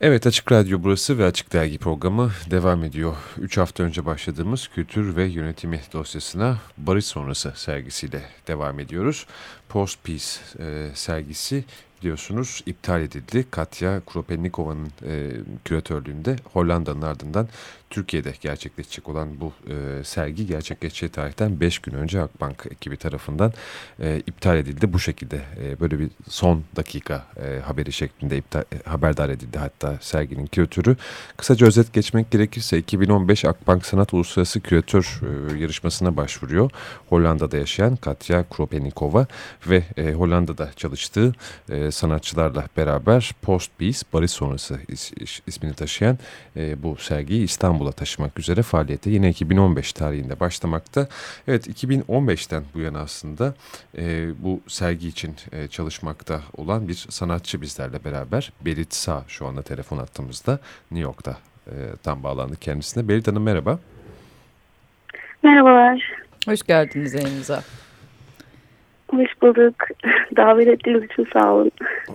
Evet Açık Radyo burası ve Açık Dergi programı devam ediyor. Üç hafta önce başladığımız kültür ve yönetimi dosyasına barış sonrası sergisiyle devam ediyoruz. Post Peace e, sergisi biliyorsunuz iptal edildi. Katya Kropennikova'nın e, küratörlüğünde Hollanda'nın ardından Türkiye'de gerçekleşecek olan bu e, sergi gerçekleşeceği tarihten 5 gün önce Akbank ekibi tarafından e, iptal edildi. Bu şekilde e, böyle bir son dakika e, haberi şeklinde iptal, e, haberdar edildi hatta serginin küratörü. Kısaca özet geçmek gerekirse 2015 Akbank Sanat Uluslararası Küratör e, yarışmasına başvuruyor. Hollanda'da yaşayan Katya Kropenikova ve e, Hollanda'da çalıştığı e, sanatçılarla beraber Post Peace Barış Sonrası is, is, ismini taşıyan e, bu sergiyi İstanbul'a taşımak üzere faaliyete yine 2015 tarihinde başlamakta. Evet 2015'ten bu yana aslında e, bu sergi için e, çalışmakta olan bir sanatçı bizlerle beraber. Berit Sağ şu anda telefon attığımızda New York'ta e, tam bağlandı kendisine. Berit Hanım merhaba. Merhabalar. Hoş geldiniz yayınımıza. Hoş bulduk. Davet ettiğiniz için sağ olun.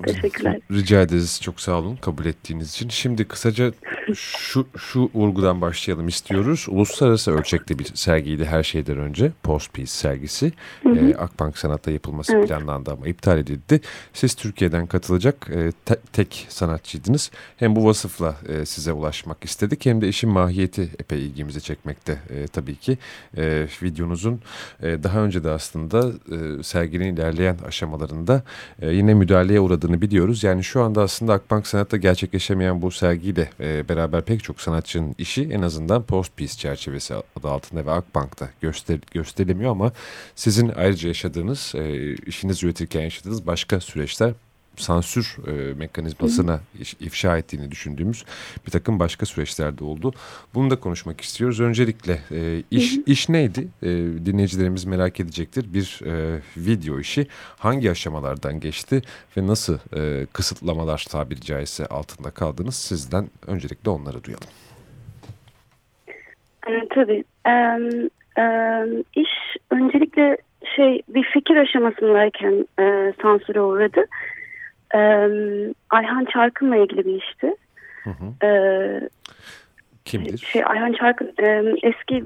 Teşekkürler. Rica ederiz. Çok sağ olun kabul ettiğiniz için. Şimdi kısaca şu, şu vurgudan başlayalım istiyoruz. Uluslararası ölçekli bir sergiydi her şeyden önce. Post Peace sergisi. Hı hı. E, Akbank Sanat'ta yapılması evet. planlandı ama iptal edildi. Siz Türkiye'den katılacak e, te, tek sanatçıydınız. Hem bu vasıfla e, size ulaşmak istedik hem de işin mahiyeti epey ilgimizi çekmekte e, tabii ki. E, videonuzun e, daha önce de aslında e, serginin ilerleyen aşamalarında e, yine müdahaleye uğradığını biliyoruz. Yani şu anda aslında Akbank Sanat'ta gerçekleşemeyen bu sergiyle e, beraber pek çok sanatçının işi en azından Post Peace çerçevesi adı altında ve Akbank'ta göster gösterilemiyor ama sizin ayrıca yaşadığınız, e, işiniz üretirken yaşadığınız başka süreçler sansür e, mekanizmasına ifşa ettiğini düşündüğümüz bir takım başka süreçlerde oldu. Bunu da konuşmak istiyoruz. Öncelikle e, iş iş neydi? E, dinleyicilerimiz merak edecektir. Bir e, video işi hangi aşamalardan geçti ve nasıl e, kısıtlamalar tabiri caizse altında kaldınız? Sizden öncelikle onları duyalım. E, tabii. E, e, iş öncelikle şey bir fikir aşamasındayken e, sansüre uğradı. E, Ayhan Çarkın'la ilgili bir işti. Hı hı. E, Kimdir? Şey, Ayhan Çarkın e, eski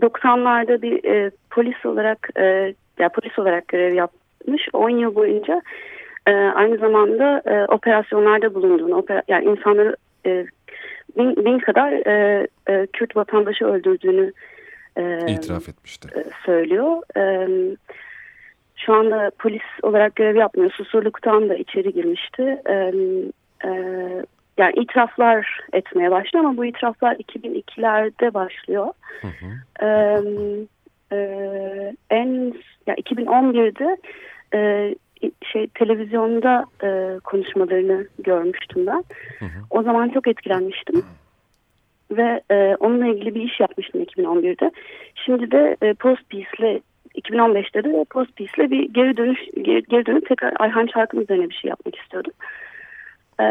90'larda bir e, polis olarak e, ya polis olarak görev yapmış. 10 yıl boyunca e, aynı zamanda e, operasyonlarda bulunduğunu, opera, yani insanları e, bin, bin kadar e, e, Kürt vatandaşı öldürdüğünü e, itiraf etmişti. E, söylüyor. E, şu anda polis olarak görev yapmıyor. Susurluktan da içeri girmişti. E, e, yani itiraflar etmeye başlıyor ama bu itiraflar 2002'lerde başlıyor. Hı hı. E, e, en ya 2011'de e, şey televizyonda e, konuşmalarını görmüştüm ben. Hı hı. O zaman çok etkilenmiştim. Ve e, onunla ilgili bir iş yapmıştım 2011'de. Şimdi de e, Post Peace'le 2015'te de Post Peace'le bir geri dönüş geri, geri dönüp tekrar Ayhan Çarkın üzerine bir şey yapmak istiyordum. E,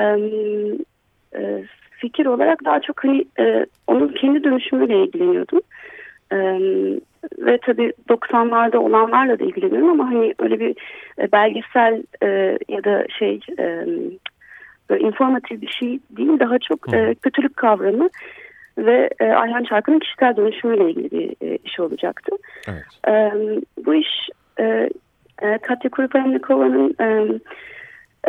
e, fikir olarak daha çok hani e, onun kendi dönüşümüyle ilgileniyordum. E, ve tabii 90'larda olanlarla da ilgileniyorum ama hani öyle bir e, belgesel e, ya da şey e, informatif bir şey değil daha çok e, kötülük kavramı ve e, Ayhan Çarkı'nın kişisel dönüşümüyle ilgili bir e, iş olacaktı. Evet. E, bu iş e, e, Katya Kurupennikova'nın e,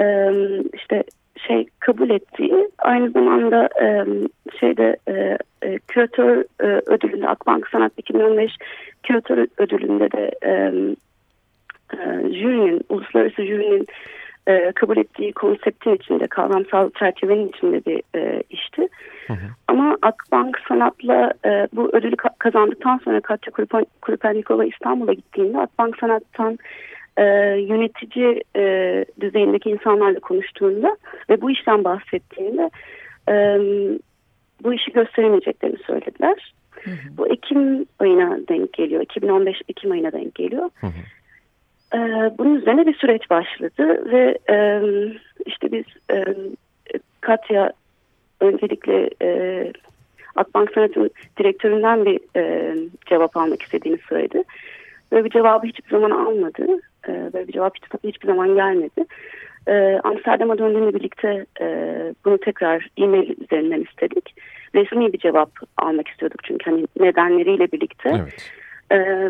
e, işte şey kabul ettiği aynı zamanda e, şeyde e, e, küratör e, ödülünde Akbank Sanat 2015 küratör ödülünde de e, e, jürinin uluslararası jürinin e, kabul ettiği konseptin içinde kavramsal çerçevenin içinde bir e, işti. Hı hı. Ama Akbank Sanat'la e, bu ödülü ka kazandıktan sonra Katya Kurupennikova İstanbul'a gittiğinde Akbank Sanat'tan e, yönetici e, düzeyindeki insanlarla konuştuğunda ve bu işten bahsettiğinde e, bu işi gösteremeyeceklerini söylediler. Hı hı. Bu Ekim ayına denk geliyor. 2015 Ekim ayına denk geliyor. Hı hı. Ee, bunun üzerine bir süreç başladı ve e, işte biz e, Katya öncelikle e, Akbank Sanat'ın direktöründen bir e, cevap almak istediğini söyledi. Böyle bir cevabı hiçbir zaman almadı. E, böyle bir cevap hiç, hiçbir zaman gelmedi. E, Amsterdam'a döndüğümle birlikte e, bunu tekrar e-mail üzerinden istedik. Resmi bir cevap almak istiyorduk çünkü hani nedenleriyle birlikte. Evet. E,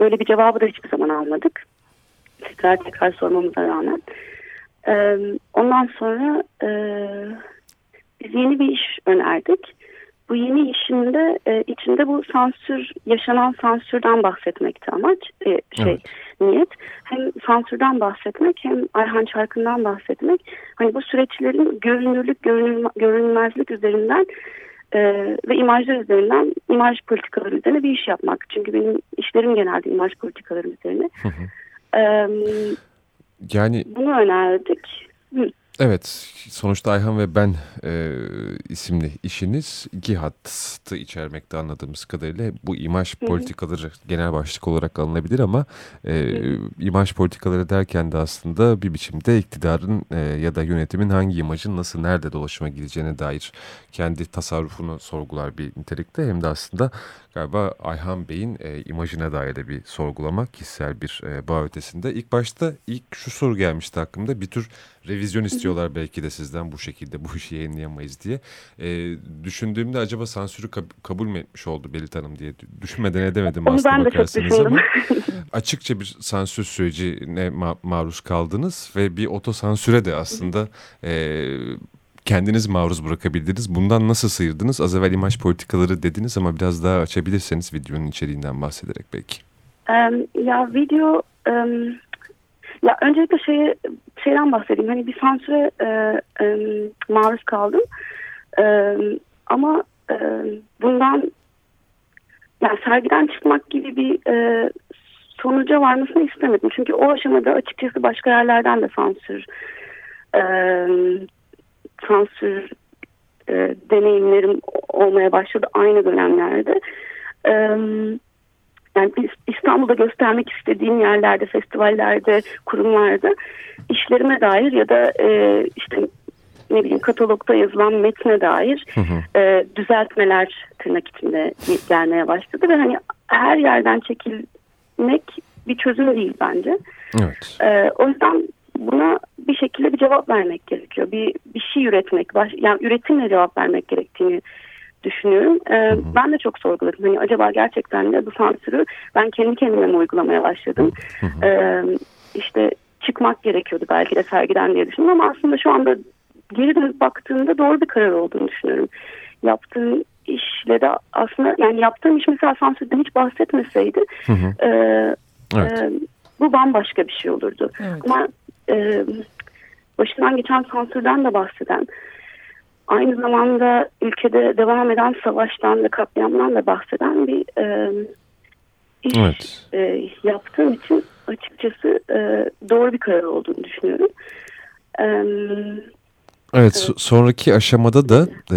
böyle bir cevabı da hiçbir zaman almadık. Tekrar tekrar sormamıza rağmen. E, ondan sonra e, biz yeni bir iş önerdik. Bu yeni işinde e, içinde bu sansür yaşanan sansürden bahsetmekti amaç e, şey Evet. niyet hem sansürden bahsetmek hem Ayhan Çarkı'ndan bahsetmek hani bu süreçlerin görünürlük görünür, görünmezlik üzerinden e, ve imajlar üzerinden imaj politikaları üzerine bir iş yapmak çünkü benim işlerim genelde imaj politikaları üzerine Hı hı. E, Yani bunu önerdik Hı. Evet, sonuçta Ayhan ve ben e, isimli işiniz iki hattı içermekte anladığımız kadarıyla. Bu imaj politikaları genel başlık olarak alınabilir ama e, imaj politikaları derken de aslında bir biçimde iktidarın e, ya da yönetimin hangi imajın nasıl nerede dolaşıma gideceğine dair kendi tasarrufunu sorgular bir nitelikte. Hem de aslında galiba Ayhan Bey'in e, imajına dair de bir sorgulama kişisel bir e, bağ ötesinde. İlk başta ilk şu soru gelmişti aklımda bir tür revizyon istiyorlar belki de sizden bu şekilde bu işi yayınlayamayız diye. E, düşündüğümde acaba sansürü kab- kabul mü etmiş oldu Belit Hanım diye düşünmeden edemedim Onu aslında ben de çok bakarsanız düşündüm. ama açıkça bir sansür sürecine ma- maruz kaldınız ve bir otosansüre de aslında e, kendiniz maruz bırakabildiniz. Bundan nasıl sıyırdınız? Az evvel imaj politikaları dediniz ama biraz daha açabilirseniz videonun içeriğinden bahsederek belki. Em, ya video em, ya öncelikle şeye, şeyden bahsedeyim. Hani bir sansüre e, maruz kaldım. Em, ama em, bundan yani sergiden çıkmak gibi bir e, sonuca varmasını istemedim. Çünkü o aşamada açıkçası başka yerlerden de sansür em, sansür e, deneyimlerim olmaya başladı aynı dönemlerde. Em, yani İstanbul'da göstermek istediğim yerlerde, festivallerde, kurumlarda işlerime dair ya da e, işte ne bileyim katalogda yazılan metne dair Hı hı. e, düzeltmeler tırnak içinde gelmeye başladı ve hani her yerden çekilmek bir çözüm değil bence. Evet. E, o yüzden buna bir şekilde bir cevap vermek gerekiyor. Bir bir şey üretmek, baş, yani üretimle cevap vermek gerektiğini düşünüyorum. E, ben de çok sorguladım. Hani acaba gerçekten de bu sansürü ben kendi kendime mi uygulamaya başladım? Hı hı. E, işte çıkmak gerekiyordu belki de sergiden diye düşündüm ama aslında şu anda geri dönüp baktığımda doğru bir karar olduğunu düşünüyorum. Yaptığım işle de aslında yani yaptığım iş mesela sansürden hiç bahsetmeseydi Hı hı. e, Evet. e, bu bambaşka bir şey olurdu. Evet. Ama e, başından geçen sansürden de bahseden, aynı zamanda ülkede devam eden savaştan ve katliamdan da bahseden bir e, iş Evet. e, yaptığım için açıkçası e, doğru bir karar olduğunu düşünüyorum. E, Evet, so- sonraki aşamada da e,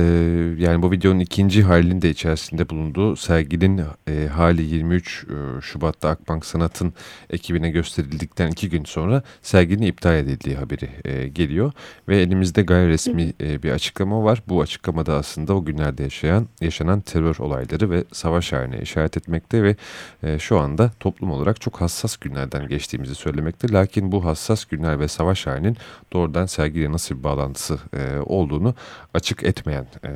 yani bu videonun ikinci halinin de içerisinde bulunduğu serginin e, hali 23 e, Şubat'ta Akbank Sanat'ın ekibine gösterildikten iki gün sonra serginin iptal edildiği haberi e, geliyor. Ve elimizde gayri resmi e, bir açıklama var. Bu açıklamada aslında o günlerde yaşayan yaşanan terör olayları ve savaş haline işaret etmekte ve e, şu anda toplum olarak çok hassas günlerden geçtiğimizi söylemekte. Lakin bu hassas günler ve savaş halinin doğrudan sergiyle nasıl bir bağlantısı e, olduğunu açık etmeyen e,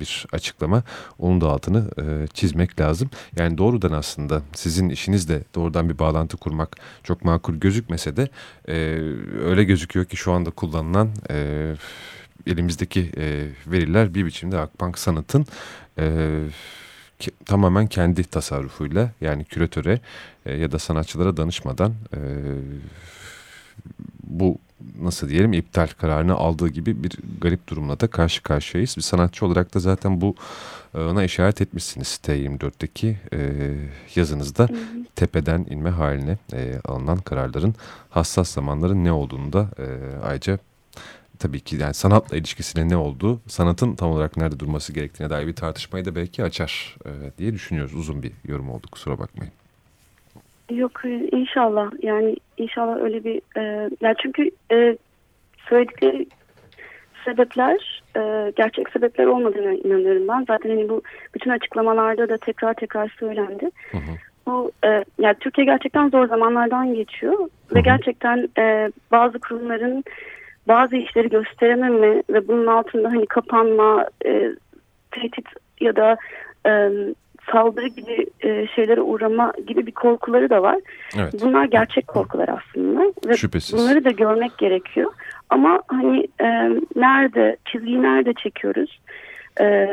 bir açıklama. Onun da altını e, çizmek lazım. Yani doğrudan aslında sizin işinizle doğrudan bir bağlantı kurmak çok makul gözükmese de e, öyle gözüküyor ki şu anda kullanılan e, elimizdeki e, veriler bir biçimde Akbank Sanat'ın e, tamamen kendi tasarrufuyla yani küratöre e, ya da sanatçılara danışmadan e, bu nasıl diyelim iptal kararını aldığı gibi bir garip durumla da karşı karşıyayız. Bir sanatçı olarak da zaten bu e, ona işaret etmişsiniz T24'teki e, yazınızda tepeden inme haline e, alınan kararların hassas zamanların ne olduğunu da e, ayrıca tabii ki yani sanatla ilişkisine ne olduğu, sanatın tam olarak nerede durması gerektiğine dair bir tartışmayı da belki açar e, diye düşünüyoruz. Uzun bir yorum oldu kusura bakmayın. Yok e, inşallah yani inşallah öyle bir e, ya çünkü e, söyledikleri sebepler e, gerçek sebepler olmadığına inanıyorum ben. Zaten hani bu bütün açıklamalarda da tekrar tekrar söylendi. Hı hı. bu e, yani Türkiye gerçekten zor zamanlardan geçiyor ve gerçekten e, bazı kurumların bazı işleri gösterememe ve bunun altında hani kapanma, e, tehdit ya da e, saldırı gibi e, şeylere uğrama gibi bir korkuları da var. Evet. Bunlar gerçek korkular aslında ve Şüphesiz. bunları da görmek gerekiyor. Ama hani e, nerede, çizgiyi nerede çekiyoruz? E,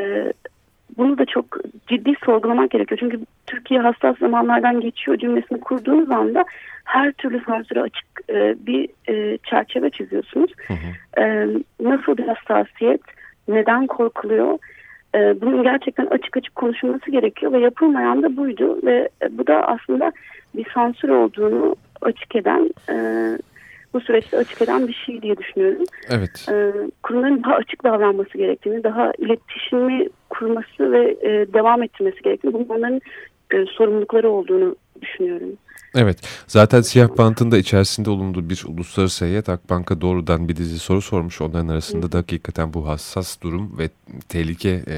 bunu da çok ciddi sorgulamak gerekiyor. Çünkü Türkiye hassas zamanlardan geçiyor cümlesini kurduğunuz anda her türlü sansüre açık e, bir e, çerçeve çiziyorsunuz. Hı hı. E, nasıl bir hassasiyet, neden korkuluyor? E, bunun gerçekten açık açık konuşulması gerekiyor ve yapılmayan da buydu ve e, bu da aslında bir sansür olduğunu açık eden e, bu süreçte açık eden bir şey diye düşünüyorum. Evet. E, kurumların daha açık davranması gerektiğini, daha iletişimi kurması ve e, devam ettirmesi gerektiğini, bunun onların e, sorumlulukları olduğunu düşünüyorum. Evet. Zaten siyah bantın da içerisinde bulunduğu bir uluslararası heyet Akbank'a doğrudan bir dizi soru sormuş. Onların arasında da hakikaten bu hassas durum ve tehlike e,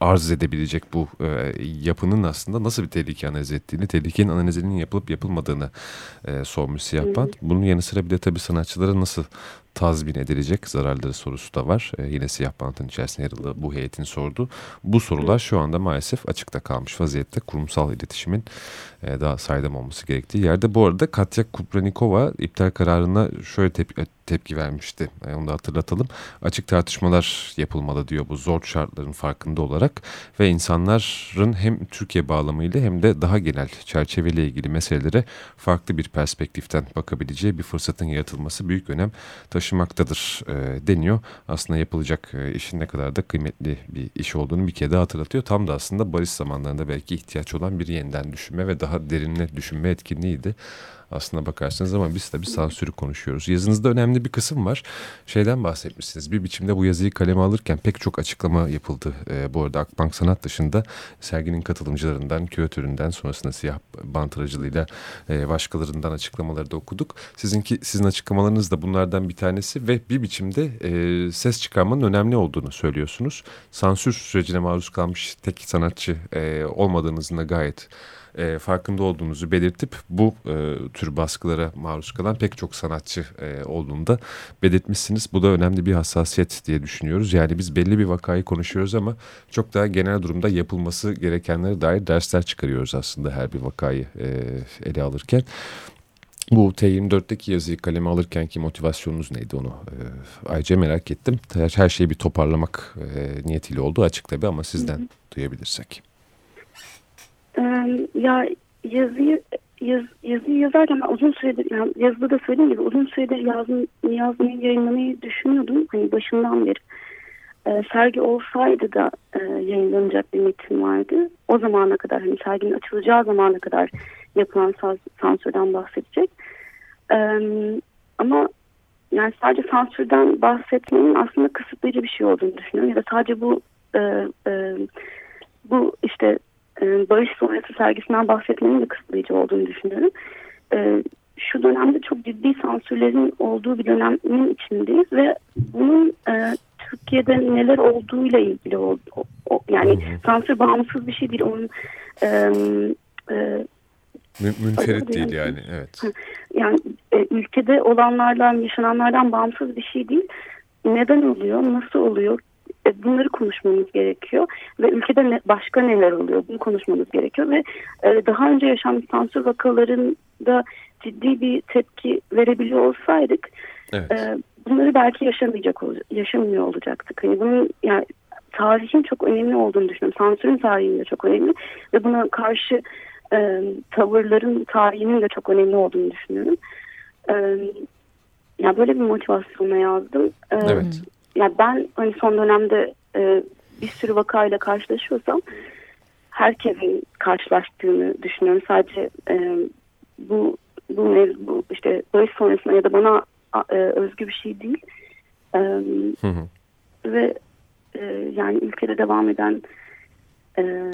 arz edebilecek bu e, yapının aslında nasıl bir tehlike analiz ettiğini, tehlikenin analizinin yapılıp yapılmadığını e, sormuş siyah bant. Bunun yanı sıra bir de tabii sanatçılara nasıl tazmin edilecek zararları sorusu da var. E, yine siyah bantın içerisinde yer aldığı bu heyetin sordu. Bu sorular şu anda maalesef açıkta kalmış vaziyette. Kurumsal iletişimin e, daha saydam olması gerektiği yerde. Bu arada Katya Kupranikova iptal kararına şöyle tep- tepki vermişti. E, onu da hatırlatalım. Açık tartışmalar yapılmalı diyor bu zor şartların farkında olarak ve insanların hem Türkiye bağlamıyla hem de daha genel çerçeveyle ilgili meselelere farklı bir perspektiften bakabileceği bir fırsatın yaratılması büyük önem taşımaktadır e, deniyor. Aslında yapılacak e, işin ne kadar da kıymetli bir iş olduğunu bir kere daha hatırlatıyor. Tam da aslında barış zamanlarında belki ihtiyaç olan bir yeniden düşünme ve daha derinle düşünme etkinliğiydi aslına bakarsanız ama biz tabii sansürü konuşuyoruz. Yazınızda önemli bir kısım var. Şeyden bahsetmişsiniz. Bir biçimde bu yazıyı kaleme alırken pek çok açıklama yapıldı. Ee, bu arada Akbank Sanat dışında serginin katılımcılarından, küratöründen sonrasında siyah bant aracılığıyla e, başkalarından açıklamaları da okuduk. Sizinki sizin açıklamalarınız da bunlardan bir tanesi ve bir biçimde e, ses çıkarmanın önemli olduğunu söylüyorsunuz. Sansür sürecine maruz kalmış tek sanatçı e, olmadığınızın da gayet e, farkında olduğunuzu belirtip bu e, tür baskılara maruz kalan pek çok sanatçı e, olduğunu da belirtmişsiniz. Bu da önemli bir hassasiyet diye düşünüyoruz. Yani biz belli bir vakayı konuşuyoruz ama çok daha genel durumda yapılması gerekenlere dair dersler çıkarıyoruz aslında her bir vakayı e, ele alırken. Bu T24'teki yazıyı kaleme alırken ki motivasyonunuz neydi onu e, ayrıca merak ettim. Her, her şeyi bir toparlamak e, niyetiyle oldu açık tabii ama sizden hı hı. duyabilirsek. Ee, ya yazıyı yaz, yazıyı yazarken uzun süredir yani yazıda da söylediğim gibi uzun süredir yazm, yazmayı yayınlamayı düşünüyordum hani başından beri. E, sergi olsaydı da e, yayınlanacak bir metin vardı. O zamana kadar hani serginin açılacağı zamana kadar yapılan sansürden bahsedecek. E, ama yani sadece sansürden bahsetmenin aslında kısıtlayıcı bir şey olduğunu düşünüyorum. Ya da sadece bu e, e, bu işte barış sonrası sergisinden bahsetmenin de kısıtlayıcı olduğunu düşünüyorum. E, şu dönemde çok ciddi sansürlerin olduğu bir dönemin içindeyiz ve bunun e, Türkiye'de neler olduğuyla ilgili oldu. Yani sansür bağımsız bir şey değil. Onun e, e, Münferit değil yani evet. Yani e, ülkede olanlardan yaşananlardan bağımsız bir şey değil. Neden oluyor? Nasıl oluyor? E, bunları konuşmamız gerekiyor ve ülkede ne, başka neler oluyor bunu konuşmamız gerekiyor ve e, daha önce yaşanmış sansür vakalarında ciddi bir tepki verebiliyor olsaydık evet. e, bunları belki yaşamayacak yaşamıyor olacaktık. Hani bunun yani tarihin çok önemli olduğunu düşünüyorum. Sansürün tarihinin de çok önemli ve buna karşı e, tavırların tarihinin de çok önemli olduğunu düşünüyorum. E, yani böyle bir motivasyonla yazdım. E, evet yani ben hani son dönemde e, bir sürü vakayla karşılaşıyorsam herkesin karşılaştığını düşünüyorum. Sadece e, bu bu, bu işte barış sonrasında ya da bana e, özgü bir şey değil. E, hı hı. Ve e, yani ülkede devam eden e,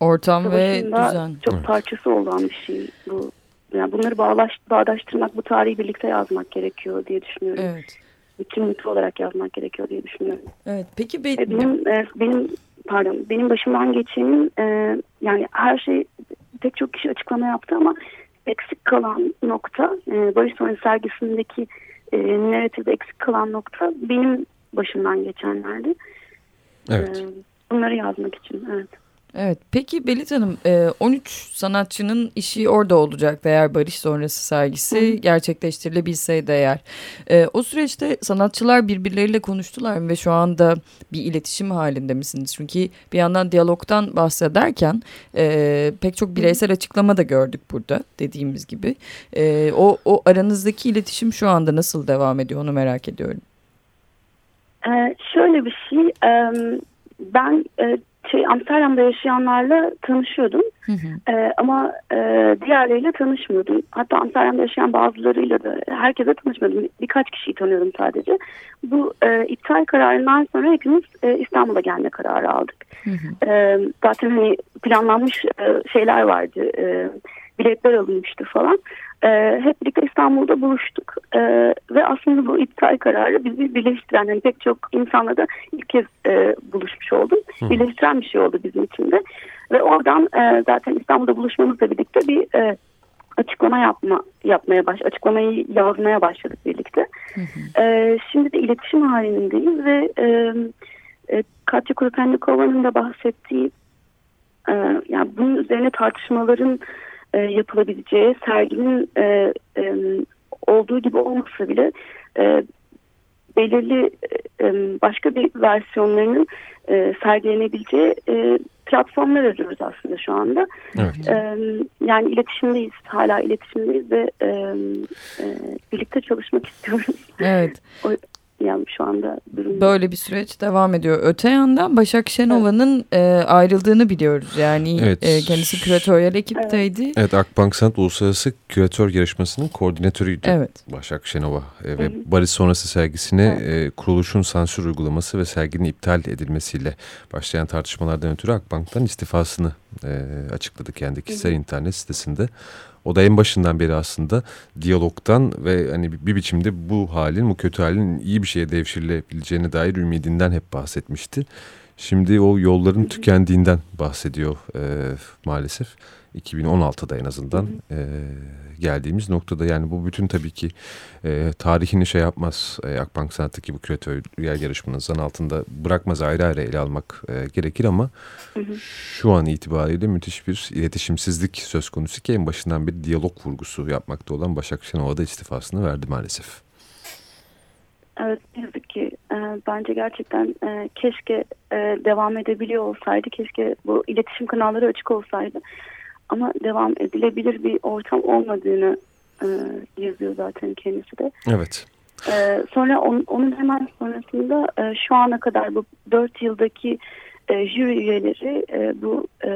ortam ve düzen. Çok evet. parçası olan bir şey bu. Yani bunları bağlaş, bağdaştırmak, bu tarihi birlikte yazmak gerekiyor diye düşünüyorum. Evet bütünlüklü olarak yazmak gerekiyor diye düşünüyorum. Evet. Peki be benim e, benim pardon benim başımdan geçenin e, yani her şey pek çok kişi açıklama yaptı ama eksik kalan nokta e, Barış Sonrası sergisindeki e, narratifde eksik kalan nokta benim başımdan geçenlerdi. Evet. E, bunları yazmak için evet. Evet. Peki Belit Hanım 13 sanatçının işi orada olacak eğer barış sonrası sergisi Hı. gerçekleştirilebilseydi eğer. O süreçte sanatçılar birbirleriyle konuştular mı ve şu anda bir iletişim halinde misiniz? Çünkü bir yandan diyalogtan bahsederken pek çok bireysel açıklama da gördük burada dediğimiz gibi. O, o aranızdaki iletişim şu anda nasıl devam ediyor onu merak ediyorum. Ee, şöyle bir şey ben şey Amsterdam'da yaşayanlarla tanışıyordum. Hı hı. E, ama e, diğerleriyle tanışmıyordum. Hatta Amsterdam'da yaşayan bazılarıyla da herkese tanışmıyordum. Birkaç kişiyi tanıyordum sadece. Bu e, iptal kararından sonra hepimiz e, İstanbul'a gelme kararı aldık. Hı hı. E, zaten hani planlanmış e, şeyler vardı. E, biletler alınmıştı falan. E, hep birlikte İstanbul'da buluştuk e, ve aslında bu iptal kararı bizi birleştiren yani pek çok insanla da ilk kez e, buluşmuş oldum. Hı. Birleştiren bir şey oldu bizim için de ve oradan e, zaten İstanbul'da buluşmamızla birlikte bir e, açıklama yapma yapmaya baş açıklamayı yazmaya başladık birlikte. Hı hı. E, şimdi de iletişim halindeyiz ve e, e, Katya Kurupennikova'nın da bahsettiği e, yani bunun üzerine tartışmaların e, yapılabileceği serginin e, e, olduğu gibi olmasa bile e, belirli e, başka bir versiyonlarının e, sergilenebileceği e, platformlar arıyoruz aslında şu anda. Evet. E, yani iletişimdeyiz, hala iletişimdeyiz ve e, e, birlikte çalışmak istiyoruz. Evet. o, yani şu anda durum. Böyle bir süreç devam ediyor. Öte yandan Başak Şenova'nın evet. e, ayrıldığını biliyoruz. Yani evet. e, kendisi küratöryel ekipteydi. Evet. evet Akbank Sanat Uluslararası Küratör Yarışması'nın koordinatörüydü. Evet. Başak Şenova e, ve Barış sonrası sergisine evet. e, kuruluşun sansür uygulaması ve serginin iptal edilmesiyle başlayan tartışmalardan ötürü Akbank'tan istifasını e, açıkladı kendi kişisel internet sitesinde. O da en başından beri aslında diyalogtan ve hani bir biçimde bu halin, bu kötü halin iyi bir şeye devşirilebileceğine dair ümidinden hep bahsetmişti. Şimdi o yolların tükendiğinden bahsediyor e, maalesef. 2016'da en azından e, geldiğimiz noktada yani bu bütün tabii ki e, tarihini şey yapmaz e, Akbank Sanat'taki bu küratörler yarışmanın zan altında bırakmaz ayrı ayrı ele almak e, gerekir ama hı hı. şu an itibariyle müthiş bir iletişimsizlik söz konusu ki en başından bir diyalog vurgusu yapmakta olan Başak Şenova da istifasını verdi maalesef. Evet yazık ki bence gerçekten e, keşke e, devam edebiliyor olsaydı keşke bu iletişim kanalları açık olsaydı ama devam edilebilir bir ortam olmadığını e, yazıyor zaten kendisi de. Evet. E, sonra on, onun hemen sonrasında e, şu ana kadar bu dört yıldaki e, jüri üyeleri e, bu e,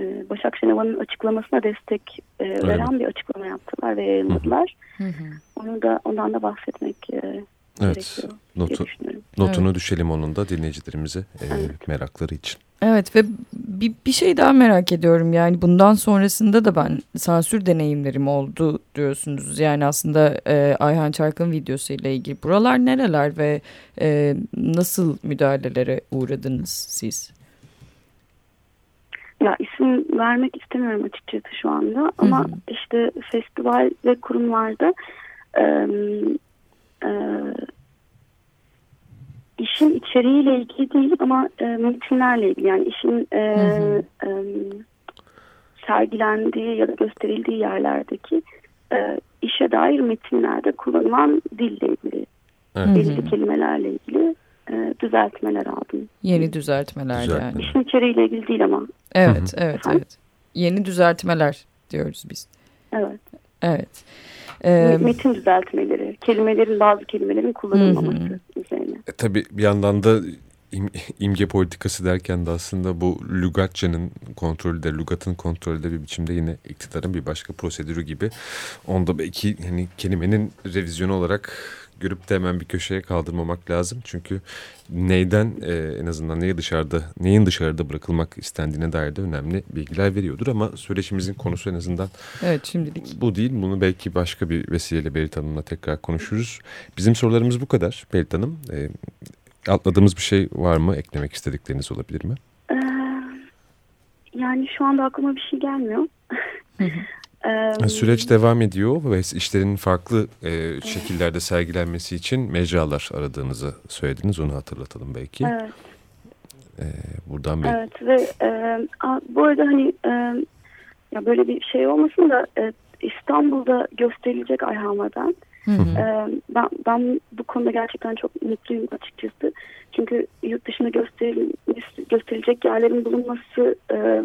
e, Başak Şenova'nın açıklamasına destek e, veren bir açıklama yaptılar ve yayınladılar. Hı hı. Onu da ondan da bahsetmek e, Evet. Notu, notunu evet. düşelim onun da dinleyicilerimize e, evet. merakları için. Evet ve bir, bir şey daha merak ediyorum yani bundan sonrasında da ben sansür deneyimlerim oldu diyorsunuz. Yani aslında e, Ayhan Çark'ın videosu ile ilgili buralar nereler ve e, nasıl müdahalelere uğradınız siz? Ya isim vermek istemiyorum açıkçası şu anda ama Hı -hı. işte festival ve kurumlarda e, e, işin içeriğiyle ilgili değil ama e, metinlerle ilgili yani işin e, E, sergilendiği ya da gösterildiği yerlerdeki e, işe dair metinlerde kullanılan dille ilgili evet. belirli kelimelerle ilgili e, düzeltmeler aldım. Yeni düzeltmeler, düzeltmeler yani. İşin içeriğiyle ilgili değil ama. Evet, evet, evet. Yeni düzeltmeler diyoruz biz. Evet. Evet. Ee, Metin düzeltmeleri, kelimelerin bazı kelimelerin kullanılmaması hı. üzerine. E, tabii bir yandan da im, imge politikası derken de aslında bu Lugatça'nın kontrolü de, Lugat'ın kontrolü de bir biçimde yine iktidarın bir başka prosedürü gibi. Onda belki hani kelimenin revizyonu olarak görüp de hemen bir köşeye kaldırmamak lazım. Çünkü neyden e, en azından neyi dışarıda, neyin dışarıda bırakılmak istendiğine dair de önemli bilgiler veriyordur. Ama söyleşimizin konusu en azından evet, şimdilik. bu değil. Bunu belki başka bir vesileyle Berit Hanım'la tekrar konuşuruz. Bizim sorularımız bu kadar Berit Hanım. E, atladığımız bir şey var mı? Eklemek istedikleriniz olabilir mi? Ee, yani şu anda aklıma bir şey gelmiyor. Ee, Süreç devam ediyor ve işlerin farklı e, şekillerde sergilenmesi için mecralar aradığınızı söylediniz. Onu hatırlatalım belki. Evet. E, buradan bir... Evet ve e, a, bu arada hani e, ya böyle bir şey olmasın da e, İstanbul'da gösterilecek Ayhama'dan Hı hı. ben, ben bu konuda gerçekten çok mutluyum açıkçası. Çünkü yurt dışında gösterilmesi, gösterilecek yerlerin bulunması e,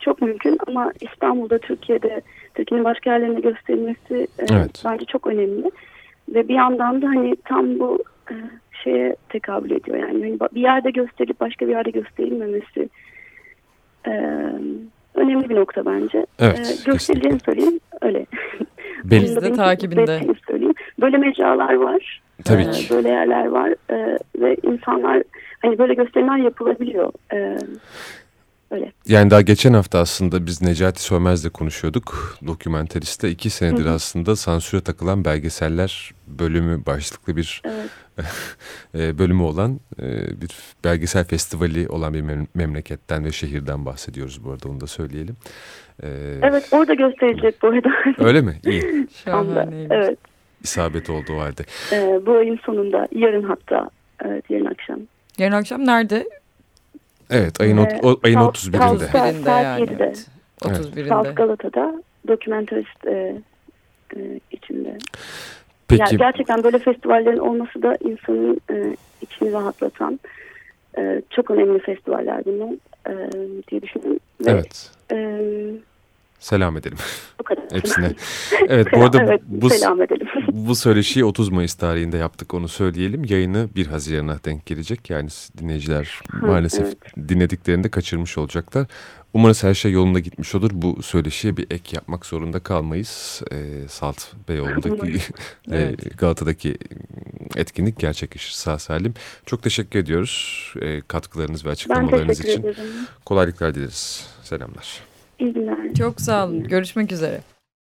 çok mümkün ama İstanbul'da, Türkiye'de, Türkiye'nin başka yerlerinde gösterilmesi e, Evet. bence çok önemli. Ve bir yandan da hani tam bu e, şeye tekabül ediyor. Yani hani bir yerde gösterilip başka bir yerde gösterilmemesi e, önemli bir nokta bence. Evet, E, gösterileceğini söyleyeyim. Öyle. Biz de takibinde. söyleyeyim. Böyle mecralar var. Tabii E, ki. Böyle yerler var. E, ve insanlar hani böyle gösteriler yapılabiliyor. E, öyle. Yani daha geçen hafta aslında biz Necati Sönmez'le konuşuyorduk. Dokümenteriste iki senedir Hı hı. aslında sansüre takılan belgeseller bölümü başlıklı bir Evet. e, bölümü olan e, bir belgesel festivali olan bir mem- memleketten ve şehirden bahsediyoruz bu arada onu da söyleyelim. E, Evet orada gösterilecek bu arada. Öyle mi? İyi. Şahaneymiş. evet. İsabet oldu o halde. Bu ayın sonunda yarın hatta evet, yarın akşam. Yarın akşam nerede? Evet ayın, ot- Ee, o, ayın South- 31'inde. South- Saat 31'inde yani. yedide. Evet. Evet. 31'inde. South Galata'da dokumentarist e, e, içinde. Peki Yani gerçekten böyle festivallerin olması da insanın e, içini rahatlatan e, çok önemli festivaller bunlar e, diye düşünüyorum. Ve, evet E, selam edelim bu kadar. hepsine. Evet bu arada evet, bu, selam edelim. bu söyleşiyi 30 Mayıs tarihinde yaptık onu söyleyelim. Yayını 1 Haziran'a denk gelecek. Yani dinleyiciler maalesef dinlediklerinde kaçırmış olacaklar. Umarız her şey yolunda gitmiş olur. Bu söyleşiye bir ek yapmak zorunda kalmayız. Ee, Salt Beyoğlu'ndaki e, Evet. Galata'daki etkinlik gerçekleşir sağ salim. Çok teşekkür ediyoruz e, katkılarınız ve açıklamalarınız için. ederim. Kolaylıklar dileriz. Selamlar. İyi günler. Çok sağ olun. Görüşmek üzere.